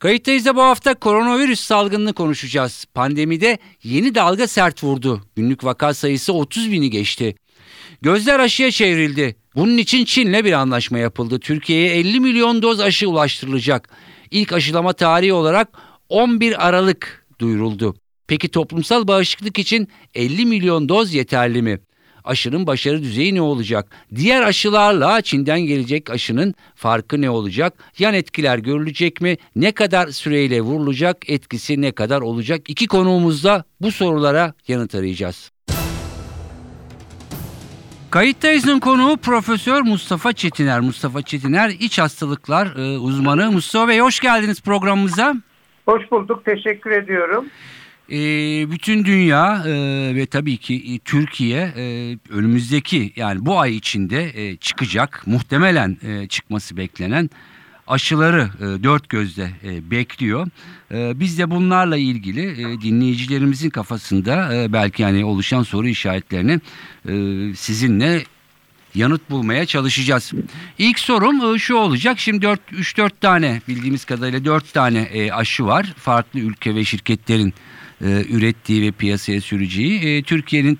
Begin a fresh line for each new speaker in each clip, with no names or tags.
Kayıttayız da bu hafta koronavirüs salgınını konuşacağız. Pandemide yeni dalga sert vurdu. Günlük vaka sayısı 30 bini geçti. Gözler aşıya çevrildi. Bunun için Çin'le bir anlaşma yapıldı. Türkiye'ye 50 milyon doz aşı ulaştırılacak. İlk aşılama tarihi olarak 11 Aralık duyuruldu. Peki toplumsal bağışıklık için 50 milyon doz yeterli mi? Aşının başarı düzeyi ne olacak? Diğer aşılarla Çin'den gelecek aşının farkı ne olacak? Yan etkiler görülecek mi? Ne kadar süreyle vurulacak? Etkisi ne kadar olacak? İki konuğumuzda bu sorulara yanıt arayacağız. Kayıttayız'ın konuğu Profesör Mustafa Çetiner. Mustafa Çetiner iç hastalıklar e, uzmanı. Mustafa Bey hoş geldiniz programımıza.
Hoş bulduk, teşekkür ediyorum.
E, bütün dünya e, ve tabii ki e, Türkiye e, önümüzdeki yani bu ay içinde e, çıkacak muhtemelen e, çıkması beklenen aşıları e, dört gözle e, bekliyor. E, biz de bunlarla ilgili e, dinleyicilerimizin kafasında e, belki yani oluşan soru işaretlerini e, sizinle yanıt bulmaya çalışacağız. İlk sorum e, şu olacak. Şimdi 3-4 tane bildiğimiz kadarıyla 4 tane e, aşı var. Farklı ülke ve şirketlerin e, ürettiği ve piyasaya süreceği. E, Türkiye'nin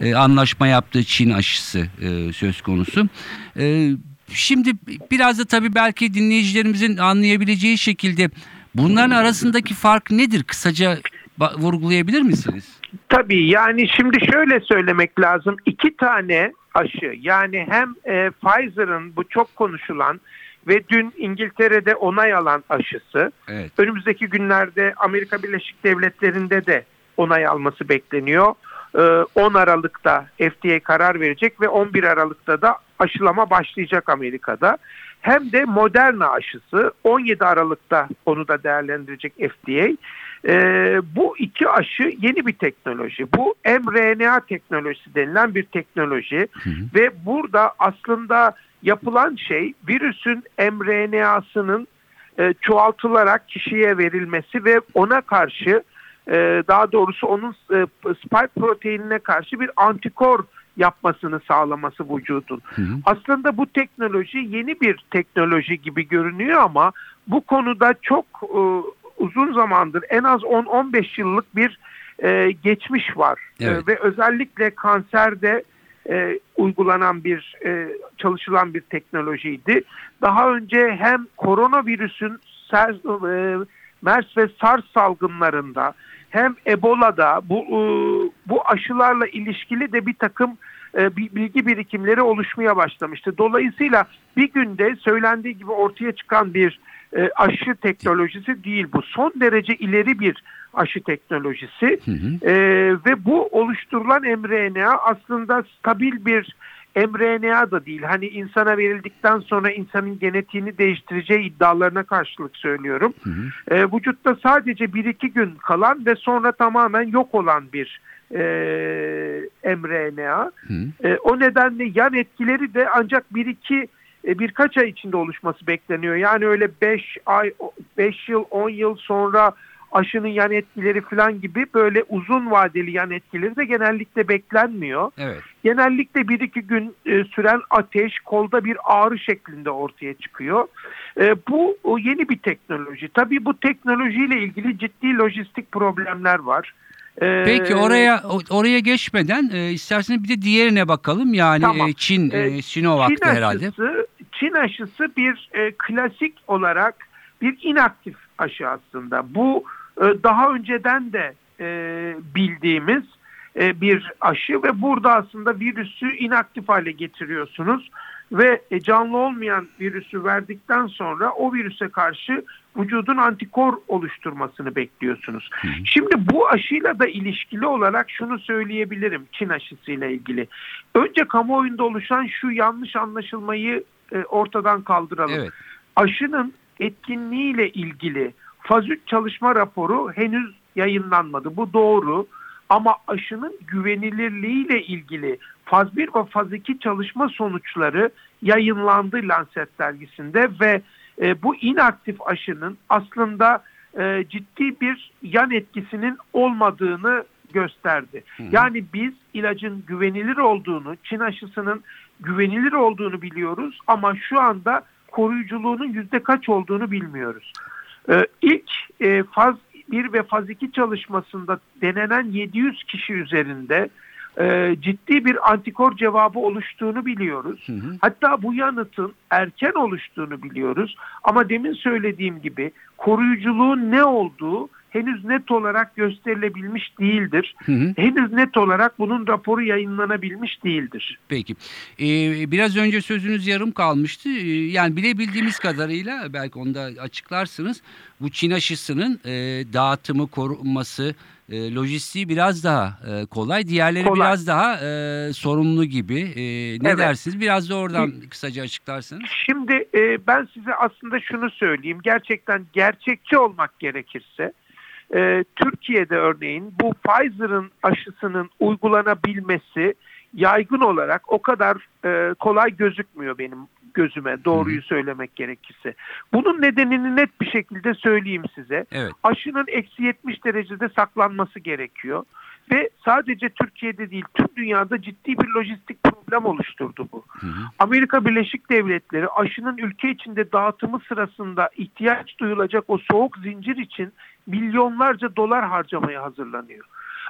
e, anlaşma yaptığı Çin aşısı e, söz konusu. E, şimdi biraz da tabii belki dinleyicilerimizin anlayabileceği şekilde bunların arasındaki fark nedir? Kısaca vurgulayabilir misiniz?
Tabii yani şimdi şöyle söylemek lazım. İki tane aşı yani hem e, Pfizer'ın bu çok konuşulan ve dün İngiltere'de onay alan aşısı evet. önümüzdeki günlerde Amerika Birleşik Devletleri'nde de onay alması bekleniyor. 10 ee, Aralık'ta FDA karar verecek ve 11 Aralık'ta da aşılama başlayacak Amerika'da. Hem de Moderna aşısı 17 Aralık'ta onu da değerlendirecek FDA. Ee, bu iki aşı yeni bir teknoloji. Bu mRNA teknolojisi denilen bir teknoloji hı hı. ve burada aslında yapılan şey virüsün mRNA'sının e, çoğaltılarak kişiye verilmesi ve ona karşı e, daha doğrusu onun e, spike proteinine karşı bir antikor yapmasını sağlaması vücudun. Hı hı. Aslında bu teknoloji yeni bir teknoloji gibi görünüyor ama bu konuda çok e, uzun zamandır en az 10-15 yıllık bir e, geçmiş var. E, evet. E, ve özellikle kanserde e, uygulanan bir e, çalışılan bir teknolojiydi. Daha önce hem koronavirüsün SARS, e, MERS ve SARS salgınlarında hem Ebola'da bu e, bu aşılarla ilişkili de bir takım e, bilgi birikimleri oluşmaya başlamıştı. Dolayısıyla bir günde söylendiği gibi ortaya çıkan bir e, aşı teknolojisi değil bu. Son derece ileri bir aşı teknolojisi hı hı. E, ve bu oluşturulan mRNA aslında stabil bir mRNA da değil. Hani insana verildikten sonra insanın genetiğini değiştireceği iddialarına karşılık söylüyorum. Hı hı. E, vücutta sadece 1-2 gün kalan ve sonra tamamen yok olan bir e, mRNA. Hı. E, o nedenle yan etkileri de ancak 1-2 e, birkaç ay içinde oluşması bekleniyor. Yani öyle 5 ay, 5 yıl, 10 yıl sonra aşının yan etkileri falan gibi böyle uzun vadeli yan etkileri de genellikle beklenmiyor. Evet. Genellikle bir iki gün e, süren ateş, kolda bir ağrı şeklinde ortaya çıkıyor. E, bu o yeni bir teknoloji. Tabii bu teknolojiyle ilgili ciddi lojistik problemler var.
E, Peki oraya oraya geçmeden e, isterseniz bir de diğerine bakalım. Yani tamam. e, Çin e, Sinovac'tı Çin herhalde.
Aşısı, Çin aşısı bir e, klasik olarak bir inaktif aşı aslında. Bu e, daha önceden de e, bildiğimiz e, bir aşı ve burada aslında virüsü inaktif hale getiriyorsunuz ve canlı olmayan virüsü verdikten sonra o virüse karşı vücudun antikor oluşturmasını bekliyorsunuz. Şimdi bu aşıyla da ilişkili olarak şunu söyleyebilirim Çin aşısıyla ilgili. Önce kamuoyunda oluşan şu yanlış anlaşılmayı ortadan kaldıralım. Evet. Aşının etkinliğiyle ilgili faz 3 çalışma raporu henüz yayınlanmadı. Bu doğru ama aşının güvenilirliğiyle ilgili faz 1 ve faz 2 çalışma sonuçları yayınlandı Lancet dergisinde ve e, bu inaktif aşının aslında e, ciddi bir yan etkisinin olmadığını gösterdi. Hı. Yani biz ilacın güvenilir olduğunu, Çin aşısının güvenilir olduğunu biliyoruz ama şu anda koruyuculuğunun yüzde kaç olduğunu bilmiyoruz. Ee, ilk e, faz 1 ve faz 2 çalışmasında denenen 700 kişi üzerinde e, ciddi bir antikor cevabı oluştuğunu biliyoruz. Hı hı. Hatta bu yanıtın erken oluştuğunu biliyoruz. Ama demin söylediğim gibi koruyuculuğun ne olduğu henüz net olarak gösterilebilmiş değildir. Hı hı. Henüz net olarak bunun raporu yayınlanabilmiş değildir.
Peki. Ee, biraz önce sözünüz yarım kalmıştı. Ee, yani bilebildiğimiz kadarıyla belki onu da açıklarsınız. Bu Çin aşısının e, dağıtımı, korunması, e, lojistiği biraz daha e, kolay. Diğerleri kolay. biraz daha e, sorumlu gibi. E, ne evet. dersiniz? Biraz da oradan kısaca açıklarsınız.
Şimdi e, ben size aslında şunu söyleyeyim. Gerçekten gerçekçi olmak gerekirse e, Türkiye'de örneğin bu Pfizer'ın aşısının uygulanabilmesi yaygın olarak o kadar e, kolay gözükmüyor benim gözüme doğruyu söylemek gerekirse. Bunun nedenini net bir şekilde söyleyeyim size. Evet. Aşının eksi 70 derecede saklanması gerekiyor. Ve sadece Türkiye'de değil tüm dünyada ciddi bir lojistik problem oluşturdu bu. Hı hı. Amerika Birleşik Devletleri aşının ülke içinde dağıtımı sırasında ihtiyaç duyulacak o soğuk zincir için milyonlarca dolar harcamaya hazırlanıyor.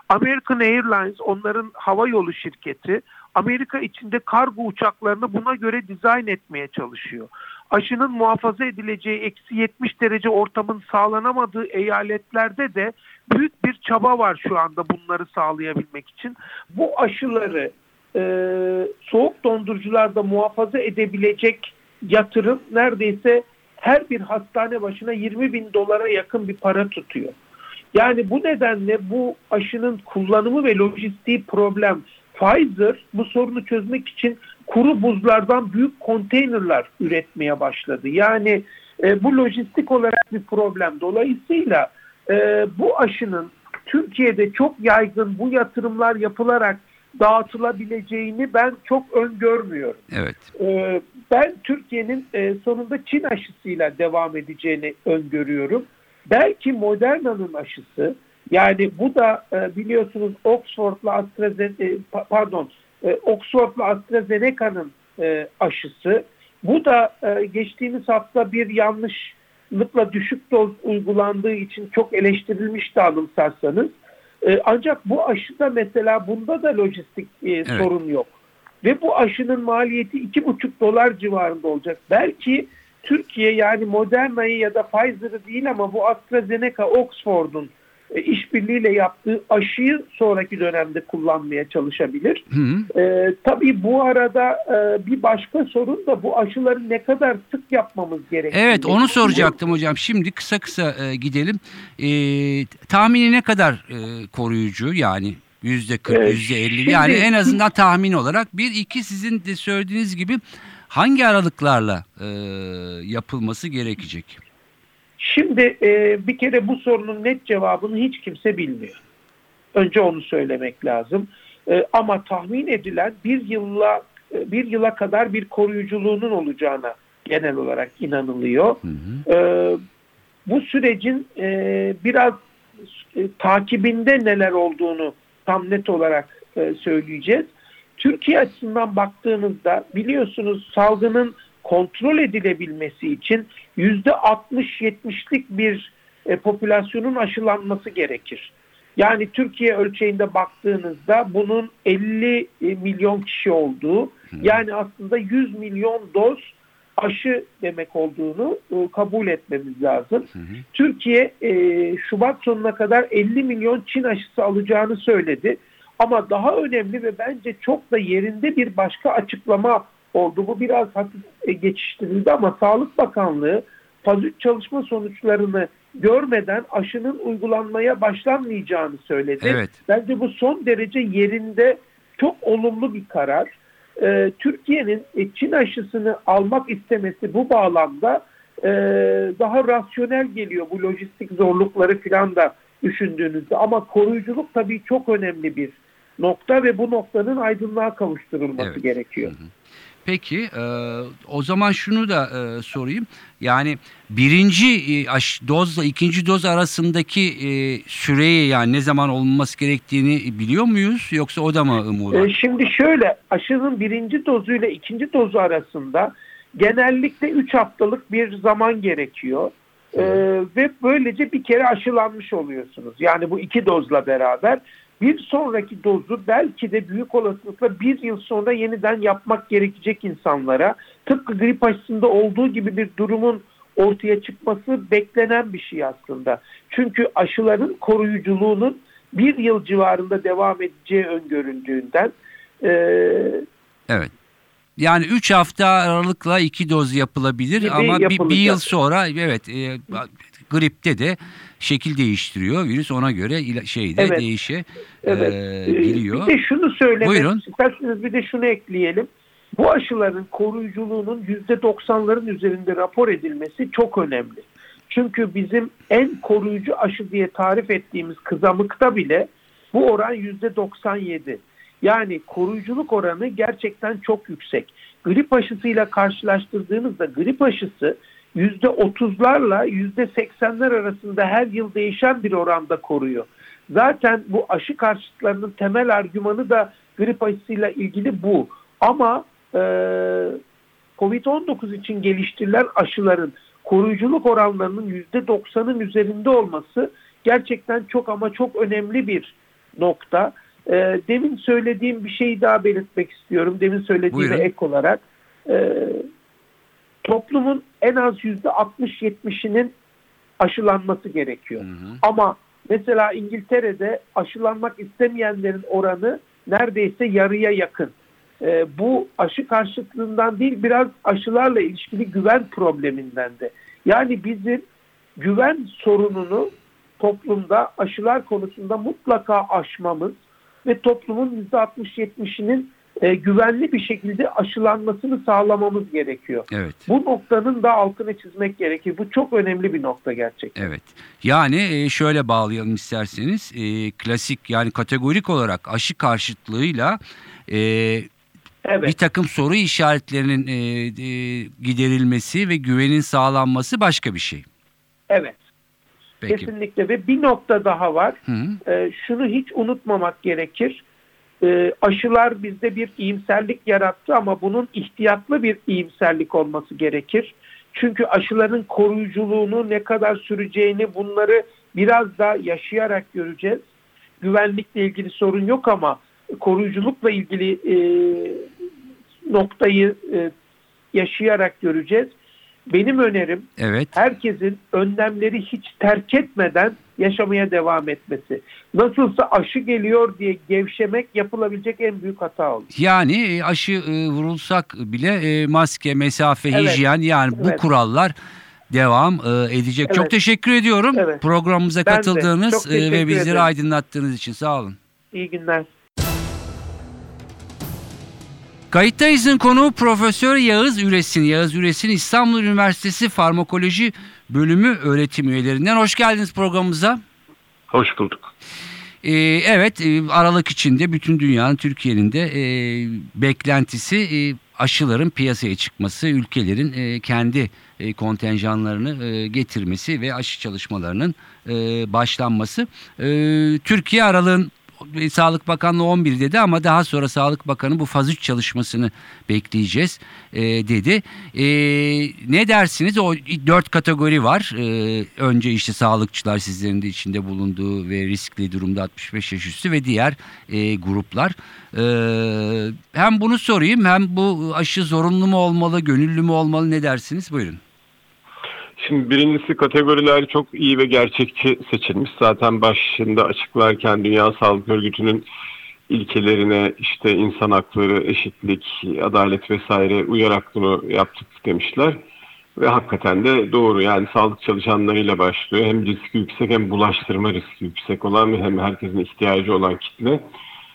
American Airlines onların hava yolu şirketi Amerika içinde kargo uçaklarını buna göre dizayn etmeye çalışıyor. Aşının muhafaza edileceği eksi 70 derece ortamın sağlanamadığı eyaletlerde de büyük bir çaba var şu anda bunları sağlayabilmek için. Bu aşıları e, soğuk dondurucularda muhafaza edebilecek yatırım neredeyse her bir hastane başına 20 bin dolara yakın bir para tutuyor. Yani bu nedenle bu aşının kullanımı ve lojistiği problem. Pfizer bu sorunu çözmek için kuru buzlardan büyük konteynerler üretmeye başladı. Yani e, bu lojistik olarak bir problem. Dolayısıyla e, bu aşının Türkiye'de çok yaygın bu yatırımlar yapılarak dağıtılabileceğini ben çok öngörmüyorum.
Evet.
E, ben Türkiye'nin e, sonunda Çin aşısıyla devam edeceğini öngörüyorum. Belki Moderna'nın aşısı yani bu da e, biliyorsunuz Oxford'la AstraZeneca pardon e, Oxford'la AstraZeneca'nın e, aşısı. Bu da e, geçtiğimiz hafta bir yanlışlıkla düşük doz uygulandığı için çok eleştirilmişti anımsarsanız. E, ancak bu aşıda mesela bunda da lojistik e, evet. sorun yok. Ve bu aşının maliyeti iki buçuk dolar civarında olacak. Belki Türkiye yani Moderna'yı ya da Pfizer'ı değil ama bu AstraZeneca Oxford'un e, işbirliğiyle yaptığı aşıyı sonraki dönemde kullanmaya çalışabilir. Hı hı. E, tabii bu arada e, bir başka sorun da bu aşıları ne kadar sık yapmamız gerekiyor.
Evet onu soracaktım hocam. Şimdi kısa kısa e, gidelim. E, tahmini ne kadar e, koruyucu yani yüzde kırk, yüzde elli yani en azından tahmin olarak. Bir iki sizin de söylediğiniz gibi hangi aralıklarla e, yapılması gerekecek?
Şimdi e, bir kere bu sorunun net cevabını hiç kimse bilmiyor. Önce onu söylemek lazım. E, ama tahmin edilen bir yılla e, bir yıla kadar bir koruyuculuğunun olacağına genel olarak inanılıyor. Hı hı. E, bu sürecin e, biraz e, takibinde neler olduğunu tam net olarak e, söyleyeceğiz. Türkiye açısından baktığınızda biliyorsunuz salgının kontrol edilebilmesi için yüzde 60-70'lik bir e, popülasyonun aşılanması gerekir. Yani Türkiye ölçeğinde baktığınızda bunun 50 e, milyon kişi olduğu yani aslında 100 milyon doz aşı demek olduğunu e, kabul etmemiz lazım. Hı hı. Türkiye e, Şubat sonuna kadar 50 milyon Çin aşısı alacağını söyledi. Ama daha önemli ve bence çok da yerinde bir başka açıklama oldu. Bu biraz hafif e, geçiştirildi ama Sağlık Bakanlığı faz 3 çalışma sonuçlarını görmeden aşının uygulanmaya başlanmayacağını söyledi. Evet. Bence bu son derece yerinde çok olumlu bir karar. Ee, Türkiye'nin e, Çin aşısını almak istemesi bu bağlamda e, daha rasyonel geliyor bu lojistik zorlukları falan da düşündüğünüzde. Ama koruyuculuk tabii çok önemli bir nokta ve bu noktanın aydınlığa kavuşturulması
Evet.
gerekiyor.
Hı hı. Peki e, o zaman şunu da e, sorayım. Yani birinci e, dozla ikinci doz arasındaki e, süreyi yani ne zaman olması gerektiğini biliyor muyuz? Yoksa o da mı muğlak?
E, şimdi şöyle aşının birinci dozuyla ikinci dozu arasında genellikle 3 haftalık bir zaman gerekiyor. E, ve böylece bir kere aşılanmış oluyorsunuz. Yani bu iki dozla beraber bir sonraki dozu belki de büyük olasılıkla bir yıl sonra yeniden yapmak gerekecek insanlara tıpkı grip aşısında olduğu gibi bir durumun ortaya çıkması beklenen bir şey aslında. Çünkü aşıların koruyuculuğunun bir yıl civarında devam edeceği öngörüldüğünden e,
Evet. Yani 3 hafta aralıkla iki doz yapılabilir ama bir, bir yıl sonra evet e, gripte de şekil değiştiriyor. Virüs ona göre şeyde
Evet.
değişe
Evet.
e,
Ee,
biliyor.
Bir de şunu söylemek
Buyurun.
isterseniz bir de şunu ekleyelim. Bu aşıların koruyuculuğunun %90'ların üzerinde rapor edilmesi çok önemli. Çünkü bizim en koruyucu aşı diye tarif ettiğimiz kızamıkta bile bu oran %97. Yani koruyuculuk oranı gerçekten çok yüksek. Grip aşısıyla karşılaştırdığınızda grip aşısı %30'larla %80'ler arasında her yıl değişen bir oranda koruyor. Zaten bu aşı karşıtlarının temel argümanı da grip aşısıyla ilgili bu. Ama e, COVID-19 için geliştirilen aşıların koruyuculuk oranlarının %90'ın üzerinde olması gerçekten çok ama çok önemli bir nokta. E, demin söylediğim bir şeyi daha belirtmek istiyorum. Demin söylediğime
Buyurun.
ek olarak. E, toplumun en az %60-70'inin aşılanması gerekiyor.
Hı hı.
Ama mesela İngiltere'de aşılanmak istemeyenlerin oranı neredeyse yarıya yakın. Ee, bu aşı karşıtlığından değil biraz aşılarla ilişkili güven probleminden de. Yani bizim güven sorununu toplumda aşılar konusunda mutlaka aşmamız ve toplumun %60-70'inin e, güvenli bir şekilde aşılanmasını sağlamamız gerekiyor.
Evet.
Bu noktanın da altını çizmek gerekir. Bu çok önemli bir nokta gerçekten.
Evet. Yani e, şöyle bağlayalım isterseniz. E, klasik yani kategorik olarak aşı karşıtlığıyla e,
Evet.
bir takım soru işaretlerinin e, e, giderilmesi ve güvenin sağlanması başka bir şey.
Evet.
Peki.
Kesinlikle ve bir nokta daha var.
Hı hı.
Ee, şunu hiç unutmamak gerekir. Ee, aşılar bizde bir iyimserlik yarattı ama bunun ihtiyatlı bir iyimserlik olması gerekir. Çünkü aşıların koruyuculuğunu ne kadar süreceğini bunları biraz da yaşayarak göreceğiz. Güvenlikle ilgili sorun yok ama koruyuculukla ilgili e, noktayı e, yaşayarak göreceğiz. Benim önerim
Evet.
herkesin önlemleri hiç terk etmeden yaşamaya devam etmesi. Nasılsa aşı geliyor diye gevşemek yapılabilecek en büyük hata olur.
Yani e, aşı e, vurulsak bile e, maske, mesafe,
Evet.
hijyen yani bu
Evet.
kurallar devam e, edecek. Çok
Evet.
teşekkür ediyorum
Evet.
programımıza
Ben
katıldığınız
Çok
ve bizleri
ederim.
aydınlattığınız için sağ olun.
İyi günler.
Kayıttayız'ın konuğu Profesör Yağız Üresin. Yağız Üresin İstanbul Üniversitesi Farmakoloji Bölümü öğretim üyelerinden. Hoş geldiniz programımıza.
Hoş bulduk.
Ee, evet e, Aralık içinde bütün dünyanın Türkiye'nin de e, beklentisi e, aşıların piyasaya çıkması, ülkelerin e, kendi e, kontenjanlarını e, getirmesi ve aşı çalışmalarının e, başlanması. E, Türkiye aralığın Sağlık Bakanlığı 11 dedi ama daha sonra Sağlık Bakanı bu faz 3 çalışmasını bekleyeceğiz e, dedi. E, ne dersiniz? O dört kategori var. E, önce işte sağlıkçılar sizlerin de içinde bulunduğu ve riskli durumda 65 yaş üstü ve diğer e, gruplar. E, hem bunu sorayım hem bu aşı zorunlu mu olmalı, gönüllü mü olmalı ne dersiniz? Buyurun.
Şimdi birincisi kategoriler çok iyi ve gerçekçi seçilmiş. Zaten başında açıklarken Dünya Sağlık Örgütü'nün ilkelerine işte insan hakları, eşitlik, adalet vesaire uyarak bunu yaptık demişler. Ve hakikaten de doğru yani sağlık çalışanlarıyla başlıyor. Hem riski yüksek hem bulaştırma riski yüksek olan ve hem herkesin ihtiyacı olan kitle.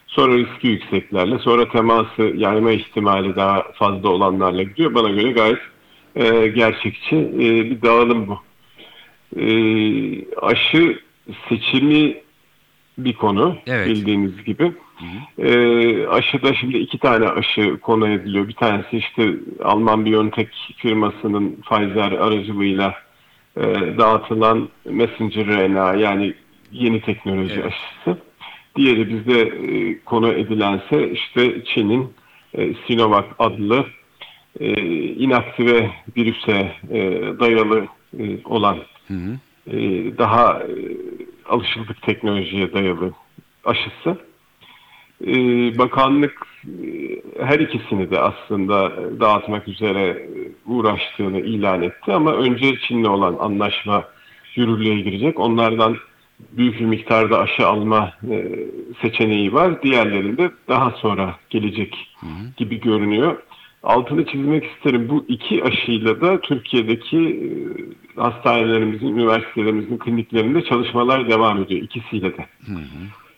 Sonra riski yükseklerle sonra teması yayma ihtimali daha fazla olanlarla gidiyor. Bana göre gayet e, gerçekçi e, bir dağılım bu. E, aşı seçimi bir konu
Evet.
bildiğiniz gibi. E, aşıda şimdi iki tane aşı konu ediliyor. Bir tanesi işte Alman Biontech firmasının Pfizer aracılığıyla e, dağıtılan messenger RNA yani yeni teknoloji
Evet.
aşısı. Diğeri bizde e, konu edilense işte Çin'in e, Sinovac adlı e, inaktive virüse e, dayalı e, olan
Hı hı.
e, daha e, alışıldık teknolojiye dayalı aşısı. E, bakanlık e, her ikisini de aslında dağıtmak üzere e, uğraştığını ilan etti ama önce Çin'le olan anlaşma yürürlüğe girecek. Onlardan büyük bir miktarda aşı alma e, seçeneği var. Diğerlerinde daha sonra gelecek gibi görünüyor. Altını çizmek isterim. Bu iki aşıyla da Türkiye'deki e, hastanelerimizin, üniversitelerimizin kliniklerinde çalışmalar devam ediyor. İkisiyle de.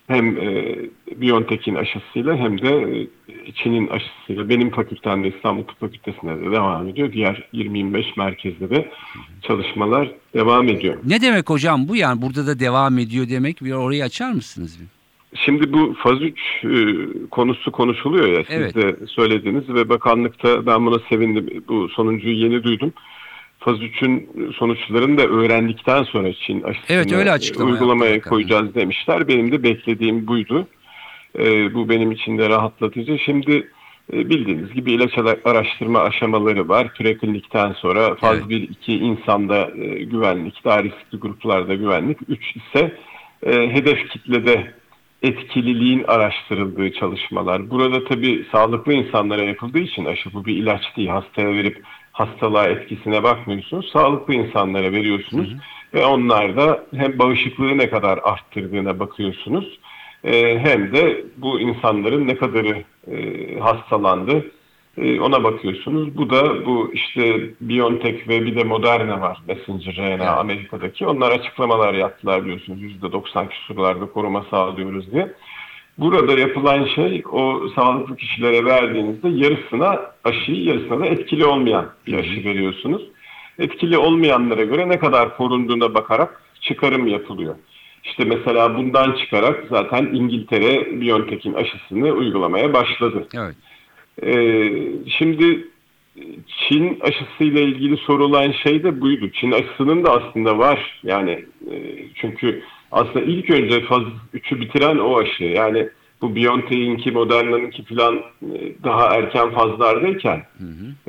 Hem e, BioNTech'in aşısıyla hem de e, Çin'in aşısıyla. Benim fakültemde İstanbul Tıp Fakültesi'nde de devam ediyor. Diğer 20-25 merkezde de çalışmalar devam ediyor.
Ne demek hocam bu yani burada da devam ediyor demek bir orayı açar mısınız? Bir?
Şimdi bu faz 3 e, konusu konuşuluyor ya siz
Evet.
de söylediniz ve bakanlıkta ben buna sevindim. Bu sonuncuyu yeni duydum. Faz 3'ün sonuçlarını da öğrendikten sonra Çin aşısını
Evet, öyle açıklama
uygulamaya
yaptı
koyacağız demişler. Benim de beklediğim buydu. E, bu benim için de rahatlatıcı. Şimdi e, bildiğiniz gibi ilaç ara- araştırma aşamaları var. Preklinikten sonra faz
Evet.
1-2 insanda e, güvenlik, daha riskli gruplarda güvenlik. 3 ise e, hedef kitlede etkililiğin araştırıldığı çalışmalar. Burada tabii sağlıklı insanlara yapıldığı için aşı bu bir ilaç değil. Hastaya verip hastalığa etkisine bakmıyorsunuz. Sağlıklı insanlara veriyorsunuz ve onlarda hem bağışıklığı ne kadar arttırdığına bakıyorsunuz e, hem de bu insanların ne kadarı e, hastalandı ona bakıyorsunuz. Bu da bu işte BioNTech ve bir de Moderna var messenger RNA. Amerika'daki. Onlar açıklamalar yaptılar biliyorsunuz. %90 küsurlarda koruma sağlıyoruz diye. Burada yapılan şey o sağlıklı kişilere verdiğinizde yarısına aşıyı yarısına da etkili olmayan bir aşı veriyorsunuz. Etkili olmayanlara göre ne kadar korunduğuna bakarak çıkarım yapılıyor. İşte mesela bundan çıkarak zaten İngiltere BioNTech'in aşısını uygulamaya başladı.
Evet.
Ee, şimdi Çin aşısıyla ilgili sorulan şey de buydu. Çin aşısının da aslında var. Yani e, çünkü aslında ilk önce faz 3'ü bitiren o aşı. Yani bu BioNTech'inki, Moderna'nınki falan e, daha erken fazlardayken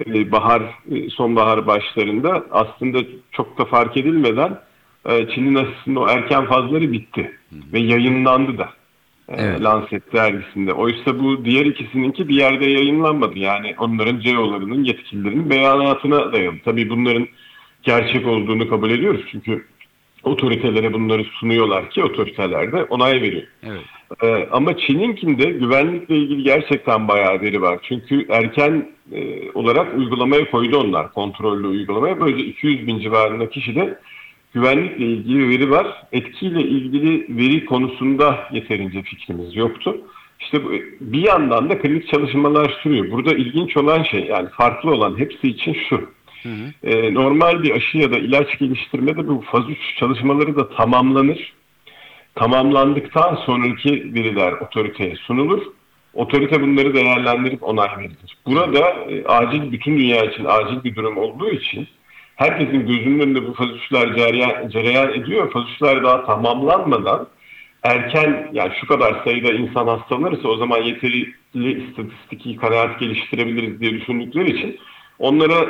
e, bahar, e, sonbahar başlarında aslında çok da fark edilmeden Çin'in aşısının o erken fazları bitti. Ve yayınlandı da. E,
Evet.
Lancet dergisinde. Oysa bu diğer ikisininki bir yerde yayınlanmadı. Yani onların CEO'larının yetkililerinin beyanatına dayalı. Tabii bunların gerçek olduğunu kabul ediyoruz. Çünkü otoritelere bunları sunuyorlar ki otoriteler de onay veriyor.
Evet.
Ee, ama Çin'inkinde güvenlikle ilgili gerçekten bayağı veri var. Çünkü erken e, olarak uygulamaya koydu onlar kontrollü uygulamaya. Böylece 200 bin civarında kişi de güvenlikle ilgili veri var. Etkiyle ilgili veri konusunda yeterince fikrimiz yoktu. İşte bir yandan da klinik çalışmalar sürüyor. Burada ilginç olan şey yani farklı olan hepsi için şu. Ee, normal bir aşı ya da ilaç geliştirmede bu faz 3 çalışmaları da tamamlanır. Tamamlandıktan sonraki veriler otoriteye sunulur. Otorite bunları değerlendirip onay verilir. Burada e, acil bütün dünya için acil bir durum olduğu için herkesin gözünün önünde bu faz 3'ler cereyan, cereyan ediyor. Faz 3'ler daha tamamlanmadan erken yani şu kadar sayıda insan hastalanırsa o zaman yeterli istatistiki kanaat geliştirebiliriz diye düşündükleri için onlara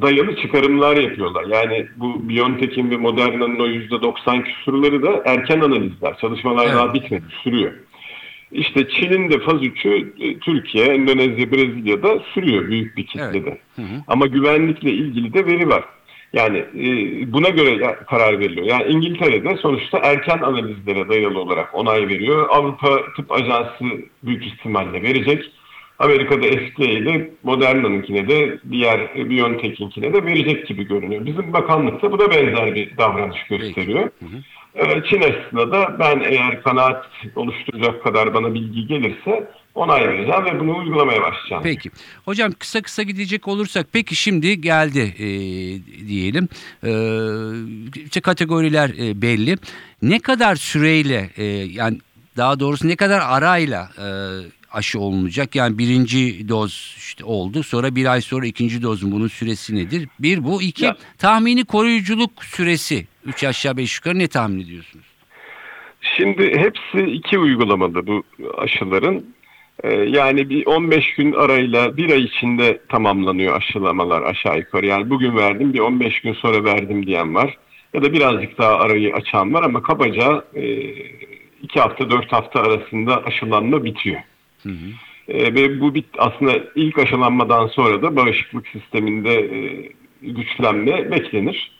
dayalı çıkarımlar yapıyorlar. Yani bu BioNTech'in ve Moderna'nın o %90 küsurları da erken analizler. Çalışmalar
Evet.
daha bitmedi, sürüyor. İşte Çin'in de faz 3'ü e, Türkiye, Endonezya, Brezilya'da sürüyor büyük bir kitlede. Ama güvenlikle ilgili de veri var. Yani e, buna göre karar veriliyor. Yani İngiltere'de sonuçta erken analizlere dayalı olarak onay veriyor. Avrupa Tıp Ajansı büyük ihtimalle verecek. Amerika'da FDA ile Moderna'nınkine de diğer BioNTech'inkine de verecek gibi görünüyor. Bizim bakanlıkta bu da benzer bir davranış gösteriyor. Ee, Çin aşısına da ben eğer kanaat oluşturacak kadar bana bilgi gelirse onay vereceğim ve bunu uygulamaya başlayacağım.
Peki. Hocam kısa kısa gidecek olursak peki şimdi geldi e, diyelim. E, işte kategoriler e, belli. Ne kadar süreyle e, yani daha doğrusu ne kadar arayla e, aşı olunacak? Yani birinci doz işte oldu sonra bir ay sonra ikinci dozun bunun süresi nedir? Bir bu iki
Ya.
tahmini koruyuculuk süresi. Üç aşağı beş yukarı ne tahmin ediyorsunuz?
Şimdi hepsi iki uygulamalı bu aşıların. Ee, Yani bir 15 gün arayla bir ay içinde tamamlanıyor aşılamalar aşağı yukarı. Yani bugün verdim bir 15 gün sonra verdim diyen var. Ya da birazcık daha arayı açan var ama kabaca e, iki hafta dört hafta arasında aşılanma bitiyor. E, ve bu bit aslında ilk aşılanmadan sonra da bağışıklık sisteminde e, güçlenme beklenir.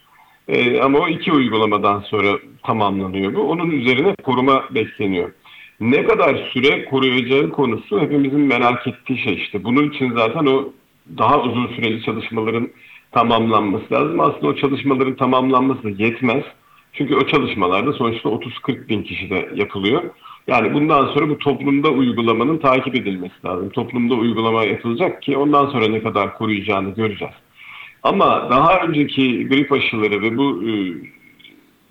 E, ama o iki uygulamadan sonra tamamlanıyor bu. Onun üzerine koruma bekleniyor. Ne kadar süre koruyacağı konusu hepimizin merak ettiği şey işte. Bunun için zaten o daha uzun süreli çalışmaların tamamlanması lazım. Aslında o çalışmaların tamamlanması yetmez. Çünkü o çalışmalarda sonuçta 30-40 bin kişide yapılıyor. Yani bundan sonra bu toplumda uygulamanın takip edilmesi lazım. Toplumda uygulama yapılacak ki ondan sonra ne kadar koruyacağını göreceğiz. Ama daha önceki grip aşıları ve bu e,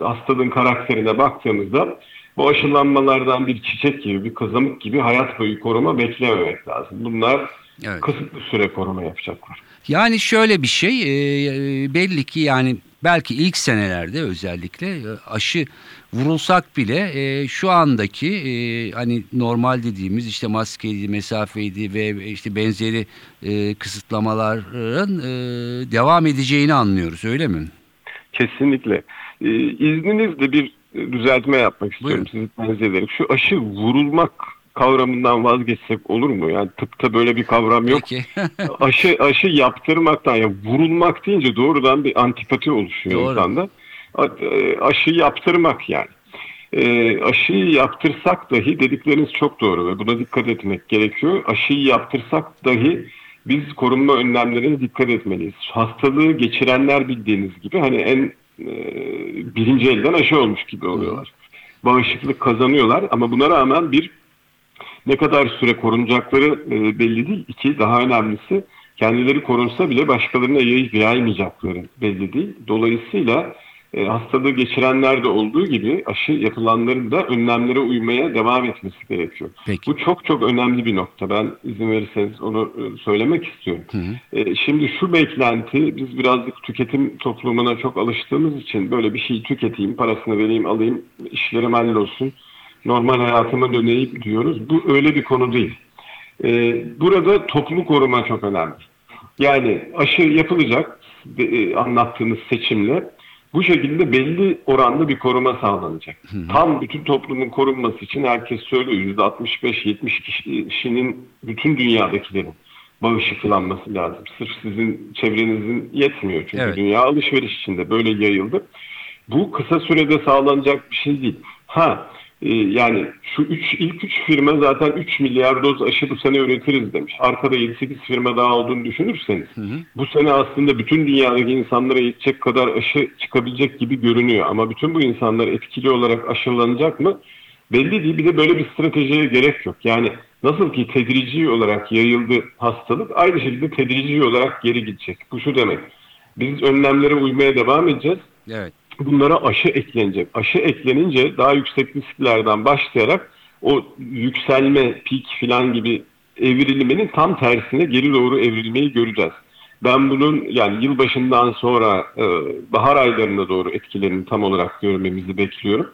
hastalığın karakterine baktığımızda bu aşılanmalardan bir çiçek gibi, bir kızamık gibi hayat boyu koruma beklememek lazım. Bunlar
Evet.
kısıtlı süre koruma yapacaklar.
Yani şöyle bir şey e, belli ki yani belki ilk senelerde özellikle e, aşı vurulsak bile e, şu andaki e, hani normal dediğimiz işte maskeydi, mesafeydi ve işte benzeri e, kısıtlamaların e, devam edeceğini anlıyoruz öyle mi?
Kesinlikle. Ee, izninizle bir e, düzeltme yapmak istiyorum
Buyurun.
sizi tenzih ederek. Şu aşı vurulmak kavramından vazgeçsek olur mu? Yani tıpta böyle bir kavram yok.
Peki.
aşı aşı yaptırmaktan ya vurulmak deyince doğrudan bir antipati oluşuyor
Doğru.
insanda. A- e, Aşı yaptırmak yani. E, aşıyı yaptırsak dahi dedikleriniz çok doğru ve buna dikkat etmek gerekiyor. Aşıyı yaptırsak dahi biz korunma önlemlerine dikkat etmeliyiz. Hastalığı geçirenler bildiğiniz gibi hani en e, birinci elden aşı olmuş gibi oluyorlar. Bağışıklık kazanıyorlar ama buna rağmen bir ne kadar süre korunacakları e, belli değil. İki, daha önemlisi kendileri korunsa bile başkalarına yayıp yaymayacakları belli değil. Dolayısıyla e, hastalığı geçirenler de olduğu gibi aşı yapılanların da önlemlere uymaya devam etmesi gerekiyor.
Peki.
Bu çok çok önemli bir nokta. Ben izin verirseniz onu e, söylemek istiyorum. E, Şimdi şu beklenti biz birazcık tüketim toplumuna çok alıştığımız için böyle bir şey tüketeyim, parasını vereyim, alayım, işlerim hallolsun, normal hayatıma döneyim diyoruz. Bu öyle bir konu değil. E, Burada toplu koruma çok önemli. Yani aşı yapılacak e, anlattığınız seçimle bu şekilde belli oranda bir koruma sağlanacak. Tam bütün toplumun korunması için herkes söylüyor %65-70 kişinin bütün dünyadakilerin bağışıklanması lazım. Sırf sizin çevrenizin yetmiyor çünkü
Evet.
dünya alışveriş içinde böyle yayıldı. Bu kısa sürede sağlanacak bir şey değil. Ha yani şu üç, ilk 3 firma zaten 3 milyar doz aşı bu sene üretiriz demiş. Arkada 7-8 firma daha olduğunu düşünürseniz bu sene aslında bütün dünyadaki insanlara yetecek kadar aşı çıkabilecek gibi görünüyor. Ama bütün bu insanlar etkili olarak aşılanacak mı? Belli değil. Bir de böyle bir stratejiye gerek yok. Yani nasıl ki tedrici olarak yayıldı hastalık aynı şekilde tedrici olarak geri gidecek. Bu şu demek. Biz önlemlere uymaya devam edeceğiz
Evet.
Bunlara aşı eklenecek. Aşı eklenince daha yüksek risklerden başlayarak o yükselme, pik falan gibi evrilmenin tam tersine geri doğru evrilmeyi göreceğiz. Ben bunun yani yılbaşından sonra e, bahar aylarına doğru etkilerini tam olarak görmemizi bekliyorum.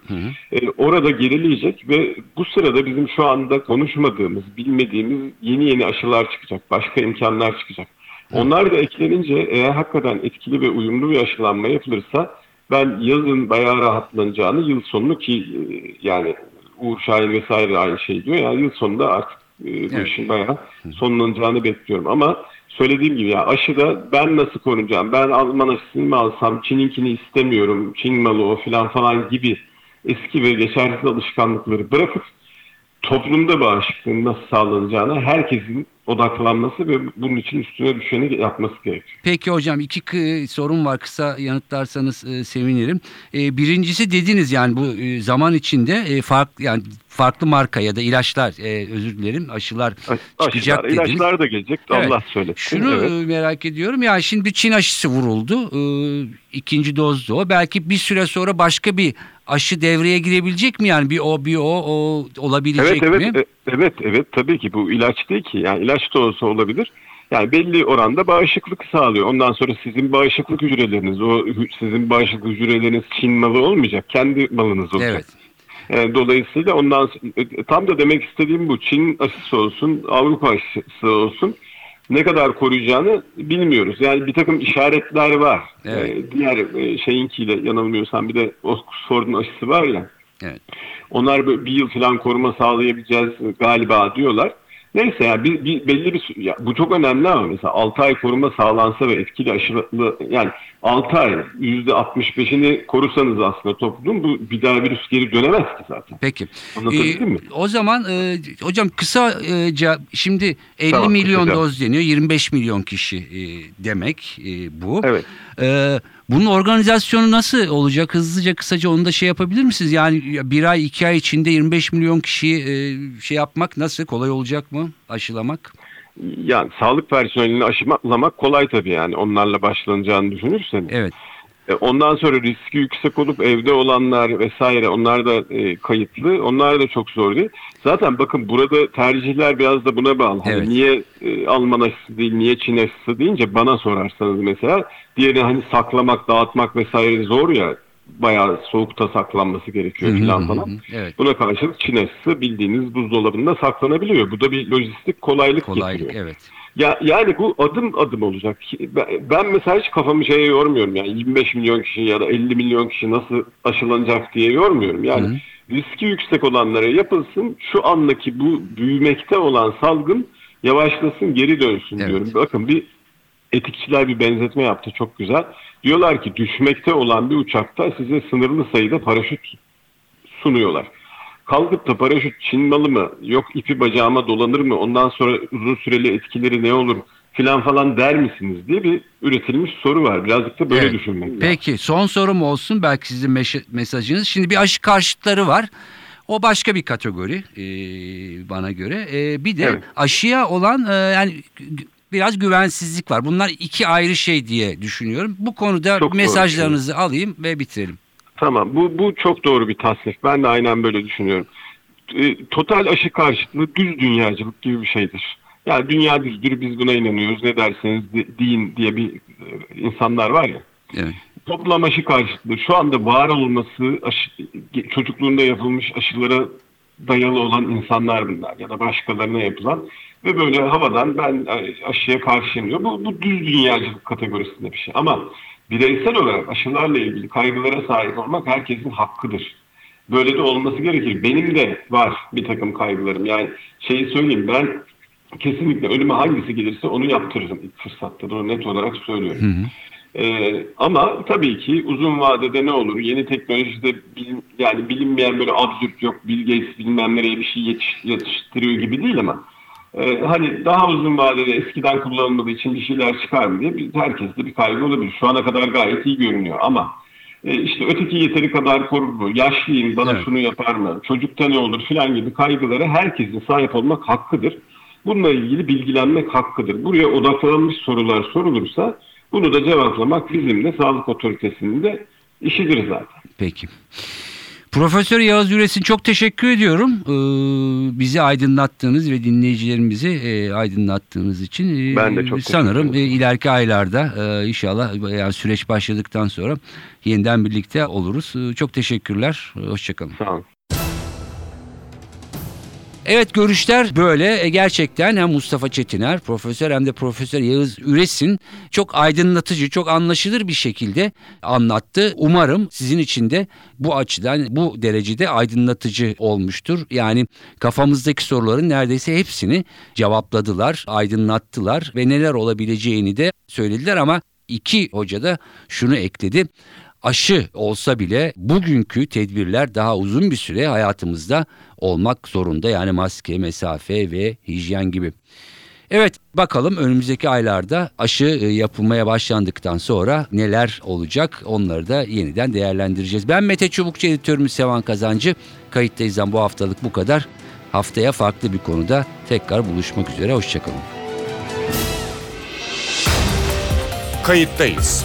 E, orada gerileyecek ve bu sırada bizim şu anda konuşmadığımız, bilmediğimiz yeni yeni aşılar çıkacak, başka imkanlar çıkacak. Onlar da eklenince eğer hakikaten etkili ve uyumlu bir aşılanma yapılırsa ben yazın bayağı rahatlanacağını yıl sonunu ki e, yani Uğur Şahin vesaire aynı şey diyor. Yani yıl sonunda artık e, bu
Evet.
işin bayağı sonlanacağını bekliyorum. Ama söylediğim gibi ya aşıda ben nasıl korunacağım? Ben Alman aşısını mı alsam? Çin'inkini istemiyorum. Çin malı o filan falan gibi eski ve geçersiz alışkanlıkları bırakıp toplumda bağışıklığın nasıl sağlanacağına herkesin odaklanması ve bunun için üstüne düşeni yapması gerekiyor.
Peki hocam iki sorun var kısa yanıtlarsanız e, sevinirim. E, birincisi dediniz yani bu e, zaman içinde e, farklı yani farklı marka ya da ilaçlar e, özür dilerim aşılar
Aş,
çıkacak
aşılar,
dediniz.
İlaçlar da gelecek
Evet.
Allah söylesin.
Şunu
Evet.
e, merak ediyorum ya şimdi bir Çin aşısı vuruldu e, ikinci dozdu o belki bir süre sonra başka bir aşı devreye girebilecek mi yani bir o bir o, o olabilecek
Evet evet
mi?
evet evet tabii ki bu ilaç değil ki yani ilaç da olsa olabilir. Yani belli oranda bağışıklık sağlıyor. Ondan sonra sizin bağışıklık hücreleriniz, o sizin bağışıklık hücreleriniz Çin malı olmayacak. Kendi malınız olacak.
Evet.
E, Dolayısıyla ondan s- e, tam da demek istediğim bu. Çin aşısı olsun, Avrupa aşısı olsun ne kadar koruyacağını bilmiyoruz. Yani bir takım işaretler var.
Evet.
E, Diğer e, şeyinkiyle yanılmıyorsam bir de Oxford'un aşısı var ya.
Evet.
Onlar bir yıl falan koruma sağlayabileceğiz galiba diyorlar. Neyse ya bir, bir belli bir ya bu çok önemli ama mesela 6 ay koruma sağlansa ve etkili aşılı yani 6 ay %65'ini korusanız aslında toplum bu bir daha virüs geri dönemez ki zaten.
Peki.
Anlatabildim
Ee,
mi?
O zaman e, hocam kısaca şimdi 50
Tamam,
milyon
kısaca.
doz deniyor. 25 milyon kişi e, demek e, bu.
Evet.
Ee, bunun organizasyonu nasıl olacak? Hızlıca kısaca onu da şey yapabilir misiniz? Yani bir ay iki ay içinde 25 milyon kişiyi e, şey yapmak nasıl? Kolay olacak mı? Aşılamak?
Yani sağlık personelini aşılamak kolay tabii yani onlarla başlanacağını düşünürsen.
Evet.
E, Ondan sonra riski yüksek olup evde olanlar vesaire onlar da e, kayıtlı. Onlar da çok zor değil. Zaten bakın burada tercihler biraz da buna bağlı. Hani
Evet.
niye e, Alman aşısı değil, niye Çin aşısı deyince bana sorarsanız mesela diğeri hani saklamak, dağıtmak vesaire zor ya. Bayağı soğukta saklanması gerekiyor
hı
falan.
Evet.
Buna karşılık Çin aşısı bildiğiniz buzdolabında saklanabiliyor. Bu da bir lojistik kolaylık,
Kolaylık
getiriyor.
evet.
Ya yani bu adım adım olacak. Ben, mesela hiç kafamı şeye yormuyorum yani 25 milyon kişi ya da 50 milyon kişi nasıl aşılanacak diye yormuyorum. Yani
hı.
riski yüksek olanlara yapılsın. Şu andaki bu büyümekte olan salgın yavaşlasın, geri dönsün
Evet.
diyorum. Bakın bir etikçiler bir benzetme yaptı çok güzel. Diyorlar ki düşmekte olan bir uçakta size sınırlı sayıda paraşüt sunuyorlar. Kalkıp da paraşüt Çin malı mı? Yok ipi bacağıma dolanır mı? Ondan sonra uzun süreli etkileri ne olur? Filan falan der misiniz diye bir üretilmiş soru var. Birazcık da böyle
Evet.
düşünmek lazım.
Peki son sorum olsun belki sizin mesajınız. Şimdi bir aşı karşıtları var. O başka bir kategori e, bana göre. E, bir de
Evet.
aşıya olan e, yani biraz güvensizlik var. Bunlar iki ayrı şey diye düşünüyorum. Bu konuda
Çok
mesajlarınızı alayım ve bitirelim.
Tamam bu, bu çok doğru bir tasnif. Ben de aynen böyle düşünüyorum. E, total aşı karşıtlığı düz dünyacılık gibi bir şeydir. Yani dünya düzdür biz buna inanıyoruz ne derseniz de- deyin diye bir e, insanlar var ya.
Evet.
Toplam aşı karşıtlığı şu anda var olması aşı, çocukluğunda yapılmış aşılara dayalı olan insanlar bunlar ya da başkalarına yapılan ve böyle havadan ben aşıya karşıyım diyor. Bu, bu düz dünyacılık kategorisinde bir şey ama bireysel olarak aşılarla ilgili kaygılara sahip olmak herkesin hakkıdır. Böyle de olması gerekir. Benim de var bir takım kaygılarım. Yani şeyi söyleyeyim ben kesinlikle ölüme hangisi gelirse onu yaptırırım ilk fırsatta. Bunu net olarak söylüyorum.
Hı hı.
Ee, ama tabii ki uzun vadede ne olur? Yeni teknolojide bilim, yani bilinmeyen böyle absürt yok Bill Gates bilmem nereye bir şey yetiş, yetiştiriyor gibi değil ama e, hani daha uzun vadede eskiden kullanılmadığı için bir şeyler çıkar mı diye bir, herkeste bir kaygı olabilir. Şu ana kadar gayet iyi görünüyor ama e, işte öteki yeteri kadar korur mu? Yaşlıyım bana
Evet.
şunu yapar mı? Çocukta ne olur filan gibi kaygılara herkesin sahip olmak hakkıdır. Bununla ilgili bilgilenmek hakkıdır. Buraya odaklanmış sorular sorulursa bunu da cevaplamak bizim de sağlık otoritesinin de işidir zaten.
Peki. Profesör Yağız Üresin çok teşekkür ediyorum. Ee, bizi aydınlattığınız ve dinleyicilerimizi e, aydınlattığınız için. Ee,
Ben de çok
Sanırım e, ileriki aylarda e, inşallah yani süreç başladıktan sonra yeniden birlikte oluruz. Ee, çok teşekkürler. Hoşçakalın.
Sağ olun.
Evet görüşler böyle. E, gerçekten hem Mustafa Çetiner profesör hem de Profesör Yağız Üresin çok aydınlatıcı, çok anlaşılır bir şekilde anlattı. Umarım sizin için de bu açıdan bu derecede aydınlatıcı olmuştur. Yani kafamızdaki soruların neredeyse hepsini cevapladılar, aydınlattılar ve neler olabileceğini de söylediler ama iki hoca da şunu ekledi aşı olsa bile bugünkü tedbirler daha uzun bir süre hayatımızda olmak zorunda. Yani maske, mesafe ve hijyen gibi. Evet bakalım önümüzdeki aylarda aşı e, yapılmaya başlandıktan sonra neler olacak onları da yeniden değerlendireceğiz. Ben Mete Çubukçu editörümüz Sevan Kazancı. Kayıttayız'dan bu haftalık bu kadar. Haftaya farklı bir konuda tekrar buluşmak üzere. Hoşçakalın.
Kayıttayız.